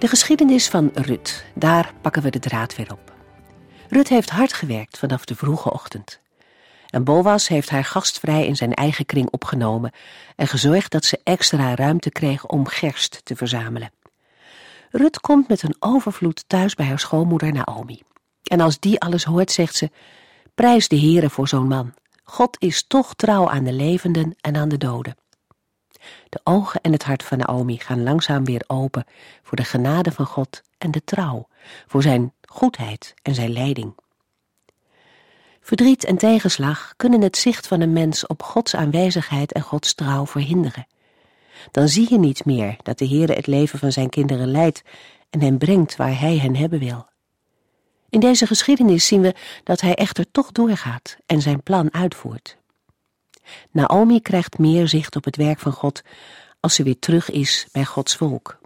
De geschiedenis van Rut, daar pakken we de draad weer op. Rut heeft hard gewerkt vanaf de vroege ochtend. En Boas heeft haar gastvrij in zijn eigen kring opgenomen en gezorgd dat ze extra ruimte kreeg om gerst te verzamelen. Rut komt met een overvloed thuis bij haar schoonmoeder Naomi. En als die alles hoort, zegt ze: Prijs de Heere voor zo'n man. God is toch trouw aan de levenden en aan de doden. De ogen en het hart van Naomi gaan langzaam weer open voor de genade van God en de trouw, voor zijn goedheid en zijn leiding. Verdriet en tegenslag kunnen het zicht van een mens op Gods aanwezigheid en Gods trouw verhinderen. Dan zie je niet meer dat de Heere het leven van zijn kinderen leidt en hen brengt waar hij hen hebben wil. In deze geschiedenis zien we dat hij echter toch doorgaat en zijn plan uitvoert. Naomi krijgt meer zicht op het werk van God als ze weer terug is bij Gods volk.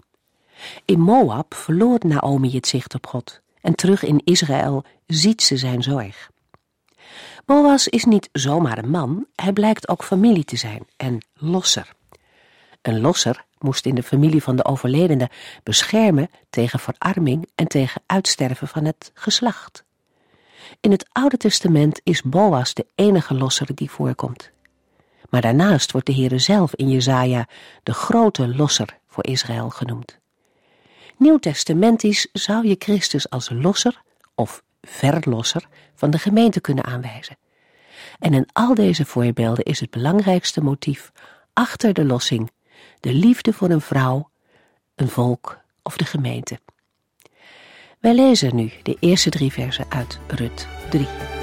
In Moab verloor Naomi het zicht op God en terug in Israël ziet ze zijn zorg. Boas is niet zomaar een man, hij blijkt ook familie te zijn en losser. Een losser moest in de familie van de overledene beschermen tegen verarming en tegen uitsterven van het geslacht. In het Oude Testament is Boas de enige losser die voorkomt. Maar daarnaast wordt de Heere zelf in Jezaja de grote losser voor Israël genoemd. Nieuwtestamentisch zou je Christus als losser of verlosser van de gemeente kunnen aanwijzen. En in al deze voorbeelden is het belangrijkste motief achter de lossing de liefde voor een vrouw, een volk of de gemeente. Wij lezen nu de eerste drie versen uit Rut 3.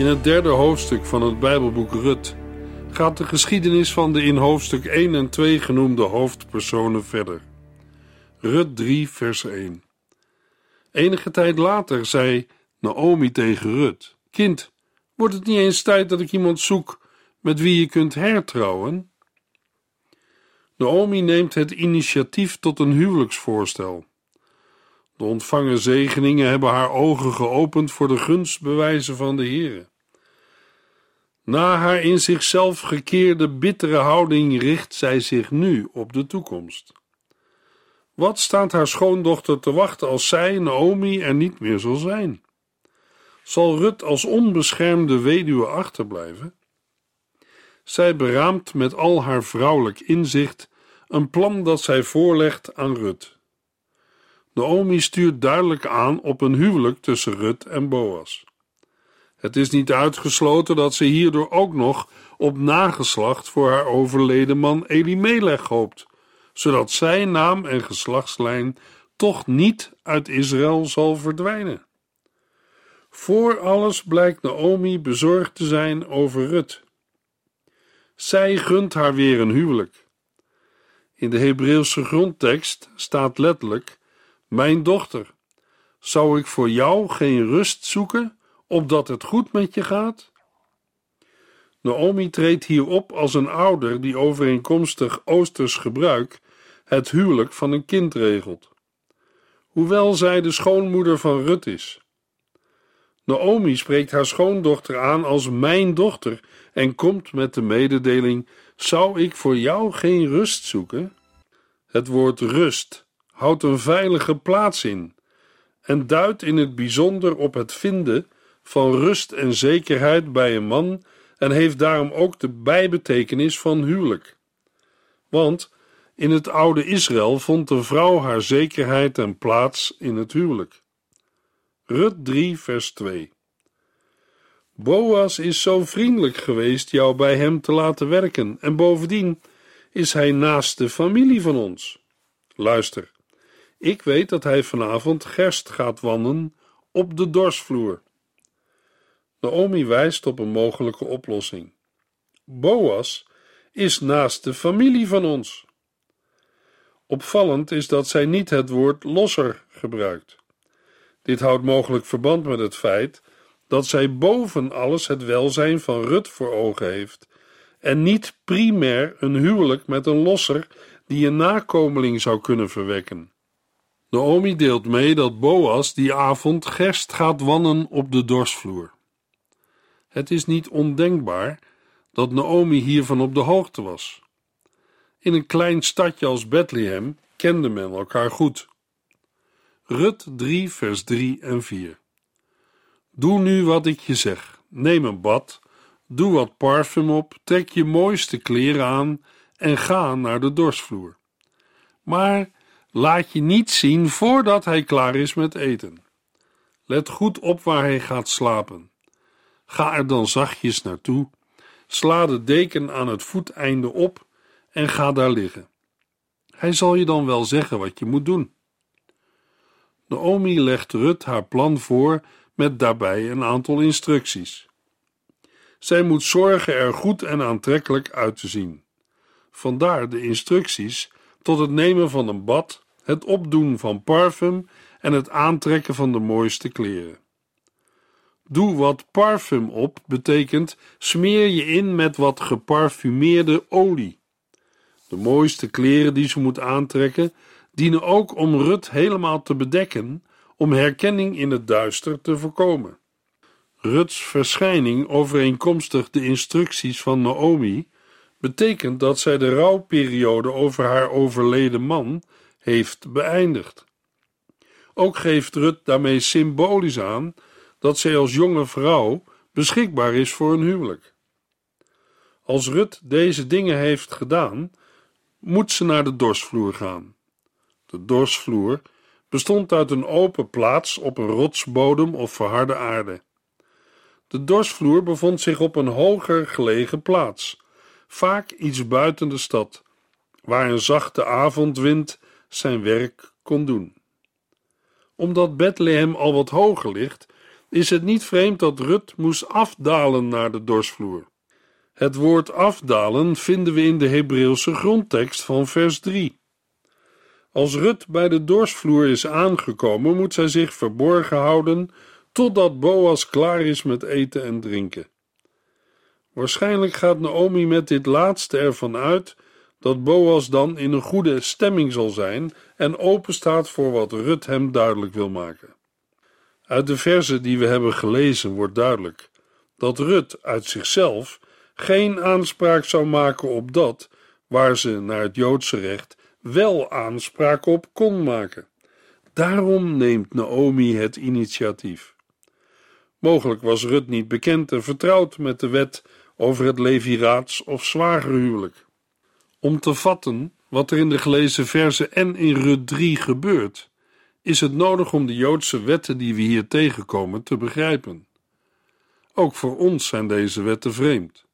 In het derde hoofdstuk van het Bijbelboek Rut gaat de geschiedenis van de in hoofdstuk 1 en 2 genoemde hoofdpersonen verder. Rut 3, vers 1. Enige tijd later zei Naomi tegen Rut: Kind, wordt het niet eens tijd dat ik iemand zoek met wie je kunt hertrouwen? Naomi neemt het initiatief tot een huwelijksvoorstel. De ontvangen zegeningen hebben haar ogen geopend voor de gunstbewijzen van de Heere. Na haar in zichzelf gekeerde bittere houding richt zij zich nu op de toekomst. Wat staat haar schoondochter te wachten als zij, Naomi, er niet meer zal zijn? Zal Rut als onbeschermde weduwe achterblijven? Zij beraamt met al haar vrouwelijk inzicht een plan dat zij voorlegt aan Rut. Naomi stuurt duidelijk aan op een huwelijk tussen Rut en Boas. Het is niet uitgesloten dat ze hierdoor ook nog op nageslacht voor haar overleden man Elimelech hoopt, zodat zijn naam en geslachtslijn toch niet uit Israël zal verdwijnen. Voor alles blijkt Naomi bezorgd te zijn over Rut. Zij gunt haar weer een huwelijk. In de Hebreeuwse grondtekst staat letterlijk: Mijn dochter, zou ik voor jou geen rust zoeken? Opdat het goed met je gaat? Naomi treedt hier op als een ouder die overeenkomstig Oosters gebruik het huwelijk van een kind regelt. Hoewel zij de schoonmoeder van Rut is. Naomi spreekt haar schoondochter aan als mijn dochter en komt met de mededeling: Zou ik voor jou geen rust zoeken? Het woord rust houdt een veilige plaats in en duidt in het bijzonder op het vinden van rust en zekerheid bij een man en heeft daarom ook de bijbetekenis van huwelijk. Want in het oude Israël vond de vrouw haar zekerheid en plaats in het huwelijk. Rut 3, vers 2. Boas is zo vriendelijk geweest jou bij hem te laten werken, en bovendien is hij naast de familie van ons. Luister, ik weet dat hij vanavond gerst gaat wandelen op de dorsvloer. Naomi wijst op een mogelijke oplossing. Boas is naast de familie van ons. Opvallend is dat zij niet het woord losser gebruikt. Dit houdt mogelijk verband met het feit dat zij boven alles het welzijn van Rut voor ogen heeft en niet primair een huwelijk met een losser die een nakomeling zou kunnen verwekken. Naomi deelt mee dat Boas die avond gerst gaat wannen op de dorsvloer. Het is niet ondenkbaar dat Naomi hiervan op de hoogte was. In een klein stadje als Bethlehem kende men elkaar goed. Rut 3, vers 3 en 4. Doe nu wat ik je zeg. Neem een bad, doe wat parfum op, trek je mooiste kleren aan en ga naar de dorsvloer. Maar laat je niet zien voordat hij klaar is met eten. Let goed op waar hij gaat slapen. Ga er dan zachtjes naartoe, sla de deken aan het voeteinde op en ga daar liggen. Hij zal je dan wel zeggen wat je moet doen. Naomi legt Rut haar plan voor met daarbij een aantal instructies. Zij moet zorgen er goed en aantrekkelijk uit te zien. Vandaar de instructies tot het nemen van een bad, het opdoen van parfum en het aantrekken van de mooiste kleren. Doe wat parfum op betekent smeer je in met wat geparfumeerde olie. De mooiste kleren die ze moet aantrekken dienen ook om Rut helemaal te bedekken, om herkenning in het duister te voorkomen. Ruts verschijning overeenkomstig de instructies van Naomi betekent dat zij de rouwperiode over haar overleden man heeft beëindigd. Ook geeft Rut daarmee symbolisch aan dat zij als jonge vrouw beschikbaar is voor een huwelijk. Als Rut deze dingen heeft gedaan, moet ze naar de dorsvloer gaan. De dorsvloer bestond uit een open plaats op een rotsbodem of verharde aarde. De dorsvloer bevond zich op een hoger gelegen plaats, vaak iets buiten de stad, waar een zachte avondwind zijn werk kon doen. Omdat Bethlehem al wat hoger ligt, is het niet vreemd dat Rut moest afdalen naar de dorsvloer. Het woord afdalen vinden we in de Hebreeuwse grondtekst van vers 3. Als Rut bij de dorsvloer is aangekomen, moet zij zich verborgen houden totdat Boas klaar is met eten en drinken. Waarschijnlijk gaat Naomi met dit laatste ervan uit dat Boas dan in een goede stemming zal zijn en open staat voor wat Rut hem duidelijk wil maken. Uit de verzen die we hebben gelezen wordt duidelijk dat Rut uit zichzelf geen aanspraak zou maken op dat waar ze naar het Joodse recht wel aanspraak op kon maken. Daarom neemt Naomi het initiatief. Mogelijk was Rut niet bekend en vertrouwd met de wet over het leviraats of zwagerhuwelijk. Om te vatten wat er in de gelezen verzen en in Rut 3 gebeurt, is het nodig om de Joodse wetten die we hier tegenkomen te begrijpen. Ook voor ons zijn deze wetten vreemd.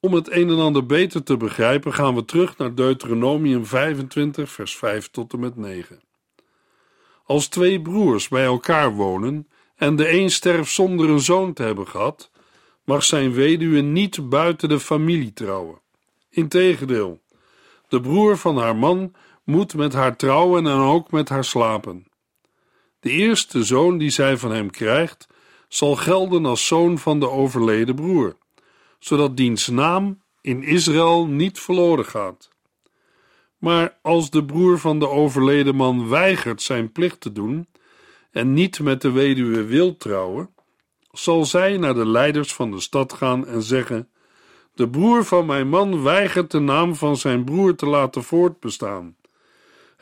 Om het een en ander beter te begrijpen, gaan we terug naar Deuteronomium 25, vers 5 tot en met 9. Als twee broers bij elkaar wonen en de een sterft zonder een zoon te hebben gehad, mag zijn weduwe niet buiten de familie trouwen. Integendeel, de broer van haar man moet met haar trouwen en ook met haar slapen. De eerste zoon die zij van hem krijgt, zal gelden als zoon van de overleden broer zodat diens naam in Israël niet verloren gaat. Maar als de broer van de overleden man weigert zijn plicht te doen en niet met de weduwe wil trouwen, zal zij naar de leiders van de stad gaan en zeggen: De broer van mijn man weigert de naam van zijn broer te laten voortbestaan.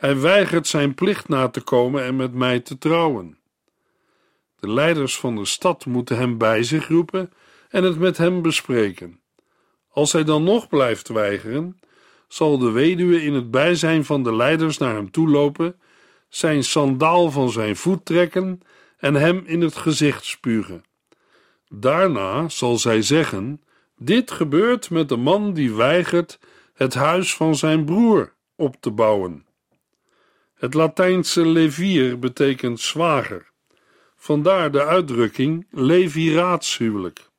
Hij weigert zijn plicht na te komen en met mij te trouwen. De leiders van de stad moeten hem bij zich roepen en het met hem bespreken. Als hij dan nog blijft weigeren, zal de weduwe in het bijzijn van de leiders naar hem toe lopen, zijn sandaal van zijn voet trekken en hem in het gezicht spugen. Daarna zal zij zeggen: Dit gebeurt met de man die weigert het huis van zijn broer op te bouwen. Het Latijnse levier betekent zwager. Vandaar de uitdrukking leviraatshuwelijk.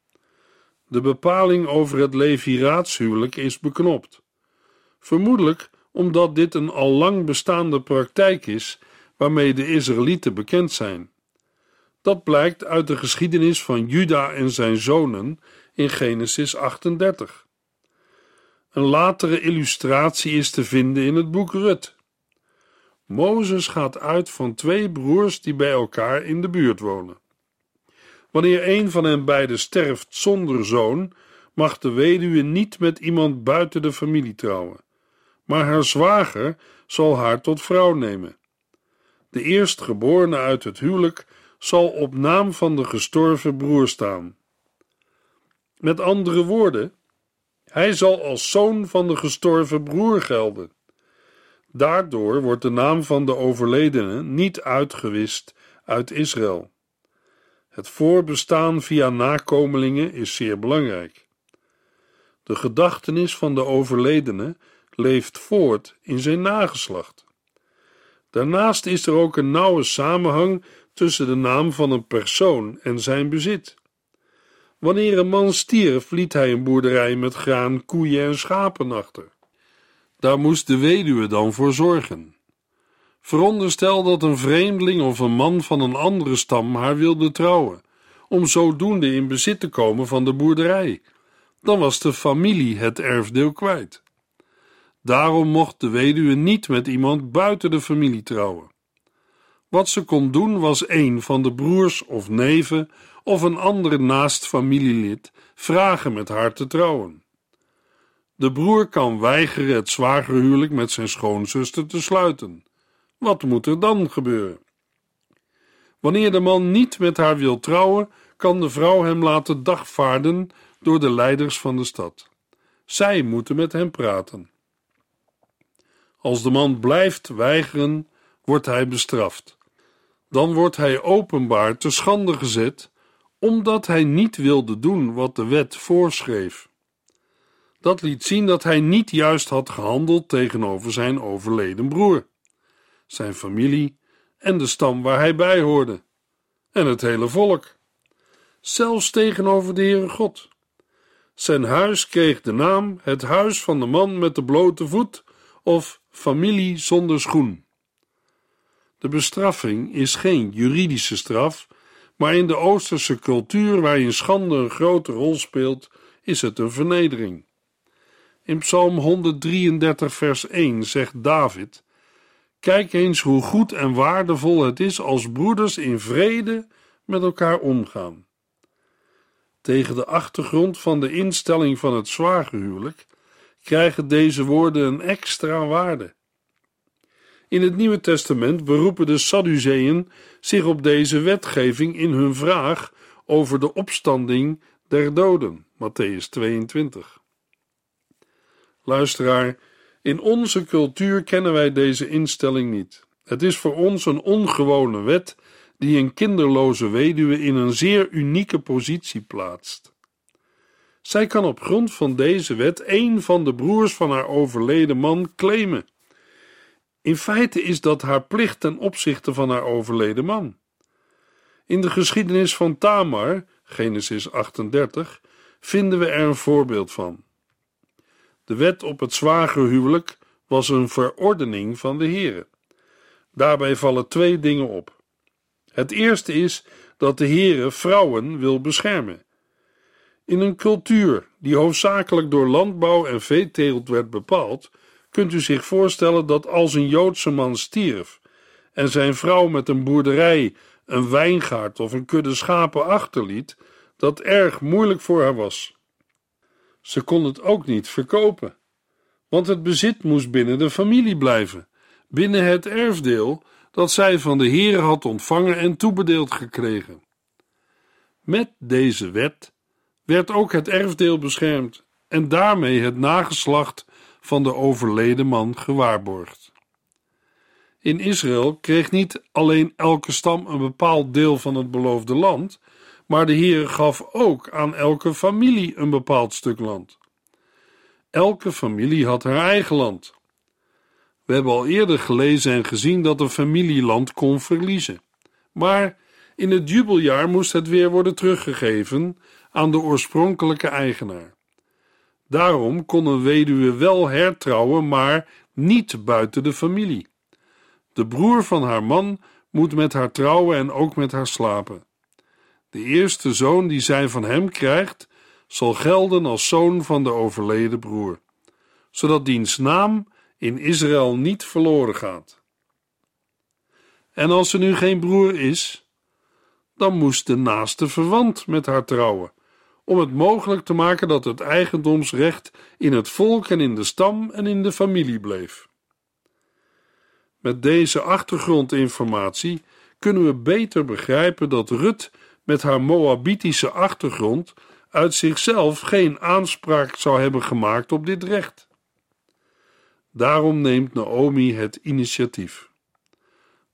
De bepaling over het leviraatshuwelijk is beknopt. Vermoedelijk omdat dit een al lang bestaande praktijk is waarmee de Israëlieten bekend zijn. Dat blijkt uit de geschiedenis van Juda en zijn zonen in Genesis 38. Een latere illustratie is te vinden in het boek Rut. Mozes gaat uit van twee broers die bij elkaar in de buurt wonen. Wanneer een van hen beiden sterft zonder zoon, mag de weduwe niet met iemand buiten de familie trouwen, maar haar zwager zal haar tot vrouw nemen. De eerstgeborene uit het huwelijk zal op naam van de gestorven broer staan. Met andere woorden, hij zal als zoon van de gestorven broer gelden. Daardoor wordt de naam van de overledene niet uitgewist uit Israël. Het voorbestaan via nakomelingen is zeer belangrijk. De gedachtenis van de overledene leeft voort in zijn nageslacht. Daarnaast is er ook een nauwe samenhang tussen de naam van een persoon en zijn bezit. Wanneer een man stierf, liet hij een boerderij met graan, koeien en schapen achter. Daar moest de weduwe dan voor zorgen. Veronderstel dat een vreemdeling of een man van een andere stam haar wilde trouwen, om zodoende in bezit te komen van de boerderij. Dan was de familie het erfdeel kwijt. Daarom mocht de weduwe niet met iemand buiten de familie trouwen. Wat ze kon doen was een van de broers of neven of een andere naast familielid vragen met haar te trouwen. De broer kan weigeren het zwagerhuwelijk met zijn schoonzuster te sluiten. Wat moet er dan gebeuren? Wanneer de man niet met haar wil trouwen, kan de vrouw hem laten dagvaarden door de leiders van de stad. Zij moeten met hem praten. Als de man blijft weigeren, wordt hij bestraft. Dan wordt hij openbaar te schande gezet, omdat hij niet wilde doen wat de wet voorschreef. Dat liet zien dat hij niet juist had gehandeld tegenover zijn overleden broer, zijn familie en de stam waar hij bij hoorde, en het hele volk. Zelfs tegenover de Heere God. Zijn huis kreeg de naam het huis van de man met de blote voet of familie zonder schoen. De bestraffing is geen juridische straf, maar in de Oosterse cultuur, waarin schande een grote rol speelt, is het een vernedering. In Psalm 133, vers 1 zegt David: Kijk eens hoe goed en waardevol het is als broeders in vrede met elkaar omgaan. Tegen de achtergrond van de instelling van het zwagerhuwelijk krijgen deze woorden een extra waarde. In het Nieuwe Testament beroepen de Sadduceeën zich op deze wetgeving in hun vraag over de opstanding der doden, Matthäus 22. Luisteraar, in onze cultuur kennen wij deze instelling niet. Het is voor ons een ongewone wet die een kinderloze weduwe in een zeer unieke positie plaatst. Zij kan op grond van deze wet een van de broers van haar overleden man claimen. In feite is dat haar plicht ten opzichte van haar overleden man. In de geschiedenis van Tamar, Genesis 38, vinden we er een voorbeeld van. De wet op het zwagerhuwelijk was een verordening van de Heere. Daarbij vallen twee dingen op. Het eerste is dat de Heere vrouwen wil beschermen. In een cultuur die hoofdzakelijk door landbouw en veeteelt werd bepaald, kunt u zich voorstellen dat als een Joodse man stierf en zijn vrouw met een boerderij, een wijngaard of een kudde schapen achterliet, dat erg moeilijk voor haar was. Ze kon het ook niet verkopen, want het bezit moest binnen de familie blijven, binnen het erfdeel dat zij van de Heer had ontvangen en toebedeeld gekregen. Met deze wet werd ook het erfdeel beschermd en daarmee het nageslacht van de overleden man gewaarborgd. In Israël kreeg niet alleen elke stam een bepaald deel van het beloofde land, maar de Heer gaf ook aan elke familie een bepaald stuk land. Elke familie had haar eigen land. We hebben al eerder gelezen en gezien dat een familie land kon verliezen. Maar in het jubeljaar moest het weer worden teruggegeven aan de oorspronkelijke eigenaar. Daarom kon een weduwe wel hertrouwen, maar niet buiten de familie. De broer van haar man moet met haar trouwen en ook met haar slapen. De eerste zoon die zij van hem krijgt, zal gelden als zoon van de overleden broer, zodat diens naam in Israël niet verloren gaat. En als er nu geen broer is, dan moest de naaste verwant met haar trouwen, om het mogelijk te maken dat het eigendomsrecht in het volk en in de stam en in de familie bleef. Met deze achtergrondinformatie kunnen we beter begrijpen dat Rut met haar Moabitische achtergrond uit zichzelf geen aanspraak zou hebben gemaakt op dit recht. Daarom neemt Naomi het initiatief.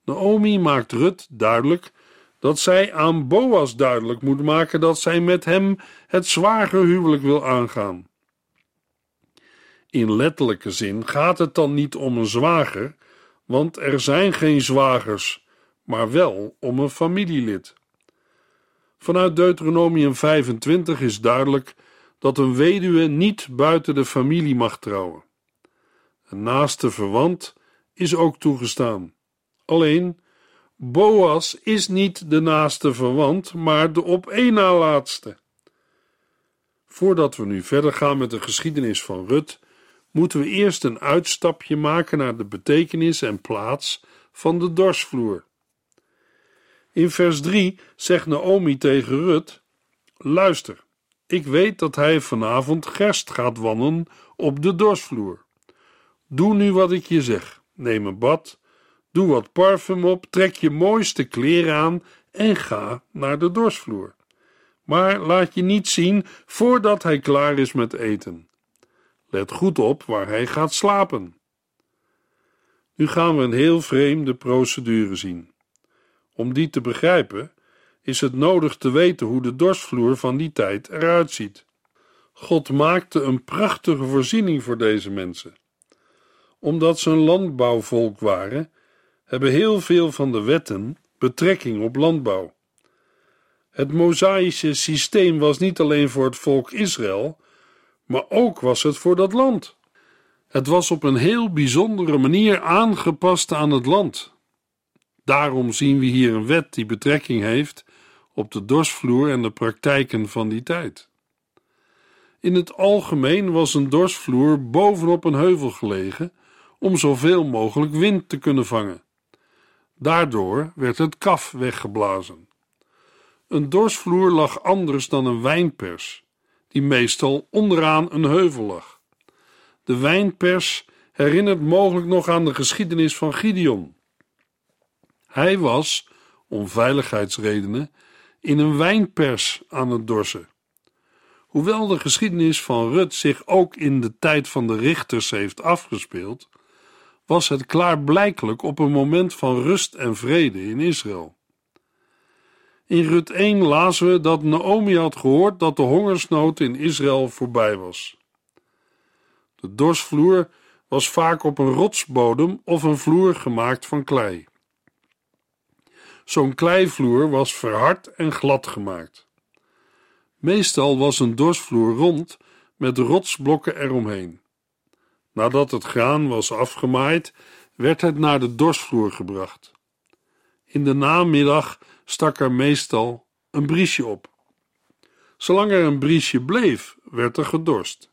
Naomi maakt Rut duidelijk dat zij aan Boas duidelijk moet maken dat zij met hem het zwagerhuwelijk wil aangaan. In letterlijke zin gaat het dan niet om een zwager, want er zijn geen zwagers, maar wel om een familielid. Vanuit Deuteronomium 25 is duidelijk dat een weduwe niet buiten de familie mag trouwen. Een naaste verwant is ook toegestaan. Alleen, Boas is niet de naaste verwant, maar de op één na laatste. Voordat we nu verder gaan met de geschiedenis van Rut, moeten we eerst een uitstapje maken naar de betekenis en plaats van de dorsvloer. In vers 3 zegt Naomi tegen Rut: Luister, ik weet dat hij vanavond gerst gaat wannen op de dorsvloer. Doe nu wat ik je zeg. Neem een bad, doe wat parfum op, trek je mooiste kleren aan en ga naar de dorsvloer. Maar laat je niet zien voordat hij klaar is met eten. Let goed op waar hij gaat slapen. Nu gaan we een heel vreemde procedure zien. Om die te begrijpen, is het nodig te weten hoe de dorsvloer van die tijd eruit ziet. God maakte een prachtige voorziening voor deze mensen. Omdat ze een landbouwvolk waren, hebben heel veel van de wetten betrekking op landbouw. Het Mosaïsche systeem was niet alleen voor het volk Israël, maar ook was het voor dat land. Het was op een heel bijzondere manier aangepast aan het land. Daarom zien we hier een wet die betrekking heeft op de dorsvloer en de praktijken van die tijd. In het algemeen was een dorsvloer bovenop een heuvel gelegen om zoveel mogelijk wind te kunnen vangen. Daardoor werd het kaf weggeblazen. Een dorsvloer lag anders dan een wijnpers, die meestal onderaan een heuvel lag. De wijnpers herinnert mogelijk nog aan de geschiedenis van Gideon. Hij was, om veiligheidsredenen, in een wijnpers aan het dorsen. Hoewel de geschiedenis van Rut zich ook in de tijd van de richters heeft afgespeeld, was het klaarblijkelijk op een moment van rust en vrede in Israël. In Rut 1 lazen we dat Naomi had gehoord dat de hongersnood in Israël voorbij was. De dorsvloer was vaak op een rotsbodem of een vloer gemaakt van klei. Zo'n kleivloer was verhard en glad gemaakt. Meestal was een dorsvloer rond met rotsblokken eromheen. Nadat het graan was afgemaaid, werd het naar de dorsvloer gebracht. In de namiddag stak er meestal een briesje op. Zolang er een briesje bleef, werd er gedorst.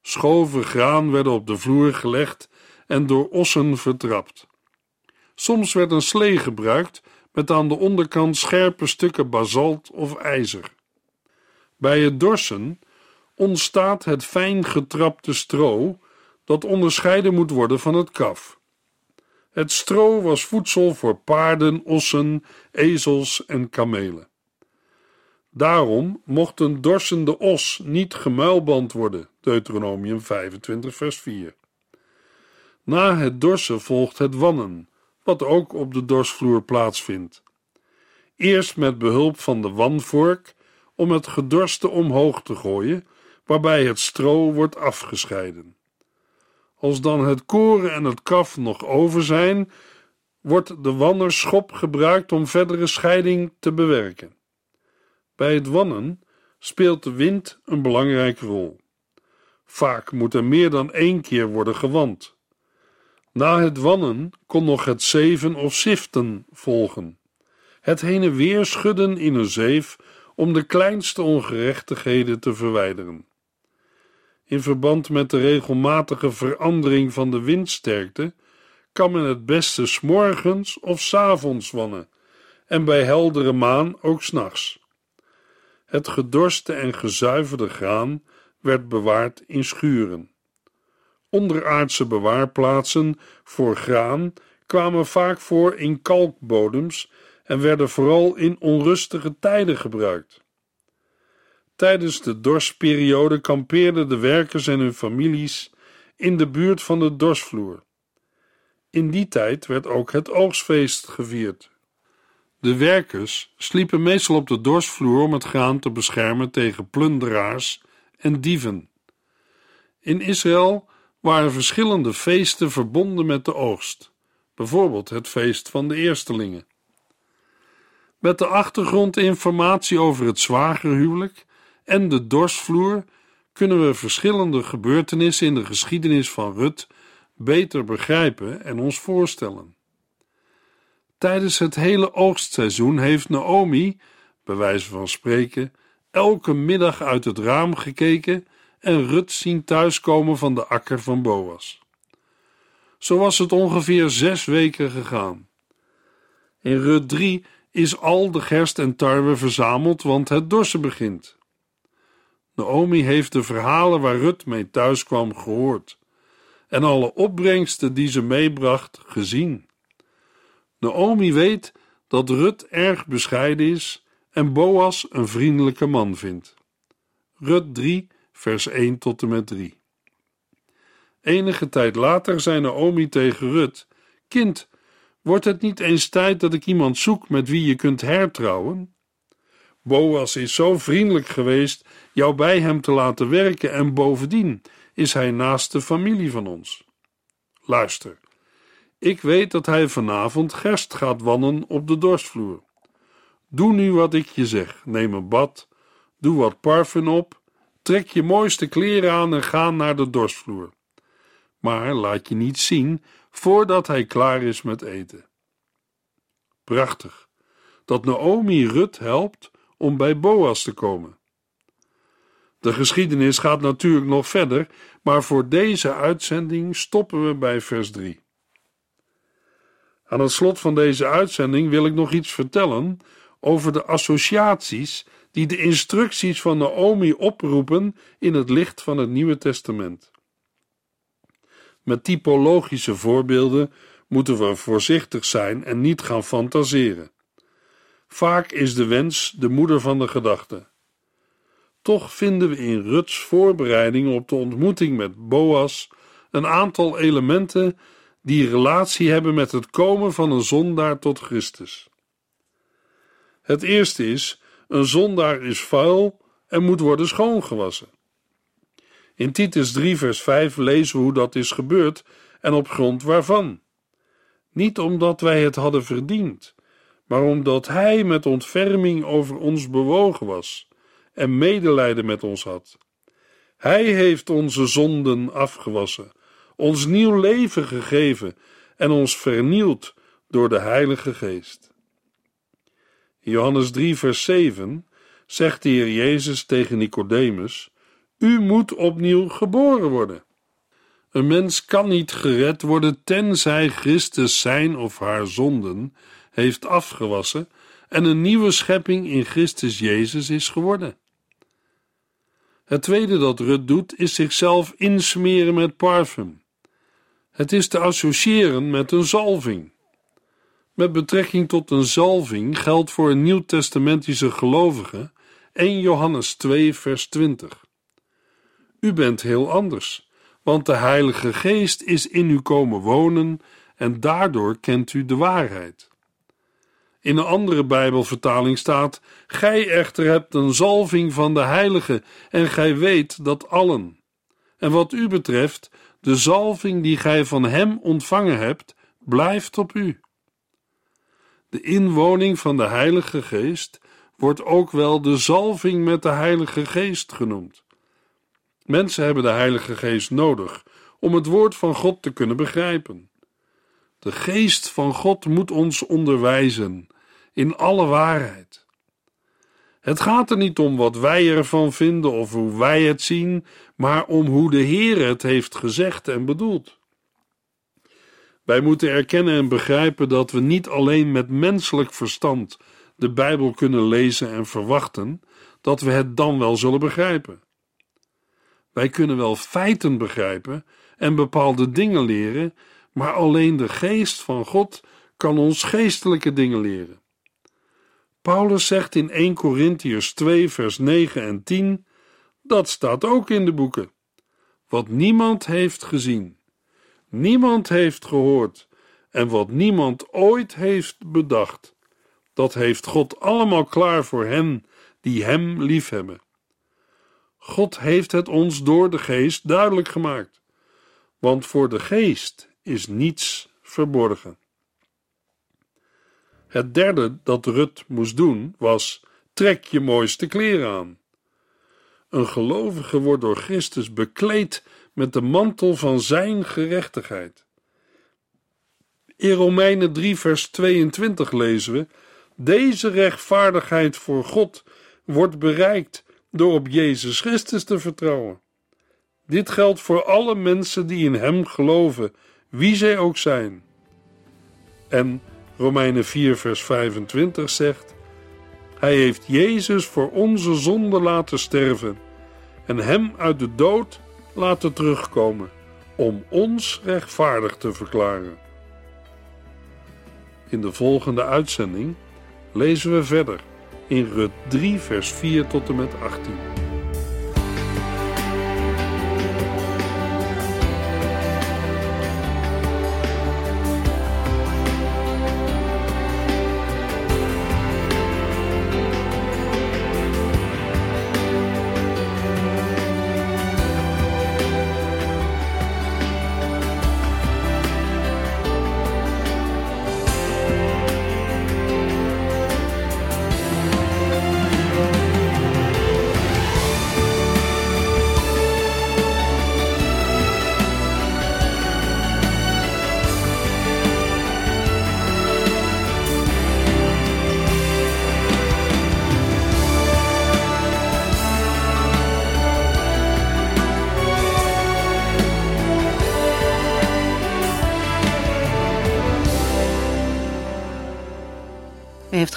Schoven graan werden op de vloer gelegd en door ossen vertrapt. Soms werd een slee gebruikt met aan de onderkant scherpe stukken basalt of ijzer. Bij het dorsen ontstaat het fijn getrapte stro dat onderscheiden moet worden van het kaf. Het stro was voedsel voor paarden, ossen, ezels en kamelen. Daarom mocht een dorsende os niet gemuilband worden. Deuteronomium 25, vers 4. Na het dorsen volgt het wannen, wat ook op de dorsvloer plaatsvindt. Eerst met behulp van de wanvork om het gedorste omhoog te gooien, waarbij het stro wordt afgescheiden. Als dan het koren en het kaf nog over zijn, wordt de wannerschop gebruikt om verdere scheiding te bewerken. Bij het wannen speelt de wind een belangrijke rol. Vaak moet er meer dan één keer worden gewand. Na het wannen kon nog het zeven of siften volgen. Het heen en weer schudden in een zeef om de kleinste ongerechtigheden te verwijderen. In verband met de regelmatige verandering van de windsterkte kan men het beste s'morgens of s'avonds wannen en bij heldere maan ook s'nachts. Het gedorste en gezuiverde graan werd bewaard in schuren. Onderaardse bewaarplaatsen voor graan kwamen vaak voor in kalkbodems en werden vooral in onrustige tijden gebruikt. Tijdens de dorsperiode kampeerden de werkers en hun families in de buurt van de dorsvloer. In die tijd werd ook het oogstfeest gevierd. De werkers sliepen meestal op de dorsvloer om het graan te beschermen tegen plunderaars en dieven. In Israël waren verschillende feesten verbonden met de oogst, bijvoorbeeld het feest van de eerstelingen. Met de achtergrondinformatie over het zwagerhuwelijk en de dorsvloer kunnen we verschillende gebeurtenissen in de geschiedenis van Rut beter begrijpen en ons voorstellen. Tijdens het hele oogstseizoen heeft Naomi, bij wijze van spreken, elke middag uit het raam gekeken en Rut zien thuiskomen van de akker van Boas. Zo was het ongeveer zes weken gegaan. In Rut 3 is al de gerst en tarwe verzameld, want het dorsen begint. Naomi heeft de verhalen waar Rut mee thuis kwam gehoord en alle opbrengsten die ze meebracht gezien. Naomi weet dat Rut erg bescheiden is en Boas een vriendelijke man vindt. Rut 3, vers 1 tot en met 3. Enige tijd later zei Naomi tegen Rut: Kind, wordt het niet eens tijd dat ik iemand zoek met wie je kunt hertrouwen? Boas is zo vriendelijk geweest jou bij hem te laten werken en bovendien is hij naast de familie van ons. Luister, ik weet dat hij vanavond gerst gaat wannen op de dorstvloer. Doe nu wat ik je zeg. Neem een bad, doe wat parfum op, trek je mooiste kleren aan en ga naar de dorstvloer. Maar laat je niet zien voordat hij klaar is met eten. Prachtig dat Naomi Rut helpt om bij Boas te komen. De geschiedenis gaat natuurlijk nog verder, maar voor deze uitzending stoppen we bij vers 3. Aan het slot van deze uitzending wil ik nog iets vertellen over de associaties die de instructies van Naomi oproepen in het licht van het Nieuwe Testament. Met typologische voorbeelden moeten we voorzichtig zijn en niet gaan fantaseren. Vaak is de wens de moeder van de gedachte. Toch vinden we in Ruts voorbereidingen op de ontmoeting met Boas een aantal elementen die relatie hebben met het komen van een zondaar tot Christus. Het eerste is: een zondaar is vuil en moet worden schoongewassen. In Titus 3, vers 5 lezen we hoe dat is gebeurd en op grond waarvan. Niet omdat wij het hadden verdiend, maar omdat Hij met ontferming over ons bewogen was en medelijden met ons had. Hij heeft onze zonden afgewassen, ons nieuw leven gegeven en ons vernield door de Heilige Geest. Johannes 3, vers 7 zegt de Heer Jezus tegen Nicodemus: U moet opnieuw geboren worden. Een mens kan niet gered worden tenzij Christus zijn of haar zonden heeft afgewassen en een nieuwe schepping in Christus Jezus is geworden. Het tweede dat Rut doet, is zichzelf insmeren met parfum. Het is te associëren met een zalving. Met betrekking tot een zalving geldt voor een nieuwtestamentische gelovige 1 Johannes 2, vers 20. U bent heel anders, want de Heilige Geest is in u komen wonen en daardoor kent u de waarheid. In een andere Bijbelvertaling staat: Gij echter hebt een zalving van de Heilige en gij weet dat allen. En wat u betreft, de zalving die gij van Hem ontvangen hebt, blijft op u. De inwoning van de Heilige Geest wordt ook wel de zalving met de Heilige Geest genoemd. Mensen hebben de Heilige Geest nodig om het woord van God te kunnen begrijpen. De Geest van God moet ons onderwijzen in alle waarheid. Het gaat er niet om wat wij ervan vinden of hoe wij het zien, maar om hoe de Heer het heeft gezegd en bedoeld. Wij moeten erkennen en begrijpen dat we niet alleen met menselijk verstand de Bijbel kunnen lezen en verwachten dat we het dan wel zullen begrijpen. Wij kunnen wel feiten begrijpen en bepaalde dingen leren, maar alleen de geest van God kan ons geestelijke dingen leren. Paulus zegt in 1 Corinthiërs 2, vers 9 en 10: dat staat ook in de boeken. Wat niemand heeft gezien, niemand heeft gehoord en wat niemand ooit heeft bedacht, dat heeft God allemaal klaar voor hen die Hem liefhebben. God heeft het ons door de Geest duidelijk gemaakt, want voor de Geest is niets verborgen. Het derde dat Rut moest doen was: trek je mooiste kleren aan. Een gelovige wordt door Christus bekleed met de mantel van zijn gerechtigheid. In Romeinen 3, vers 22 lezen we: Deze rechtvaardigheid voor God wordt bereikt door op Jezus Christus te vertrouwen. Dit geldt voor alle mensen die in Hem geloven, wie zij ook zijn. En Romeinen 4, vers 25 zegt: Hij heeft Jezus voor onze zonde laten sterven en Hem uit de dood laten terugkomen, om ons rechtvaardig te verklaren. In de volgende uitzending lezen we verder in Rut 3, vers 4 tot en met 18.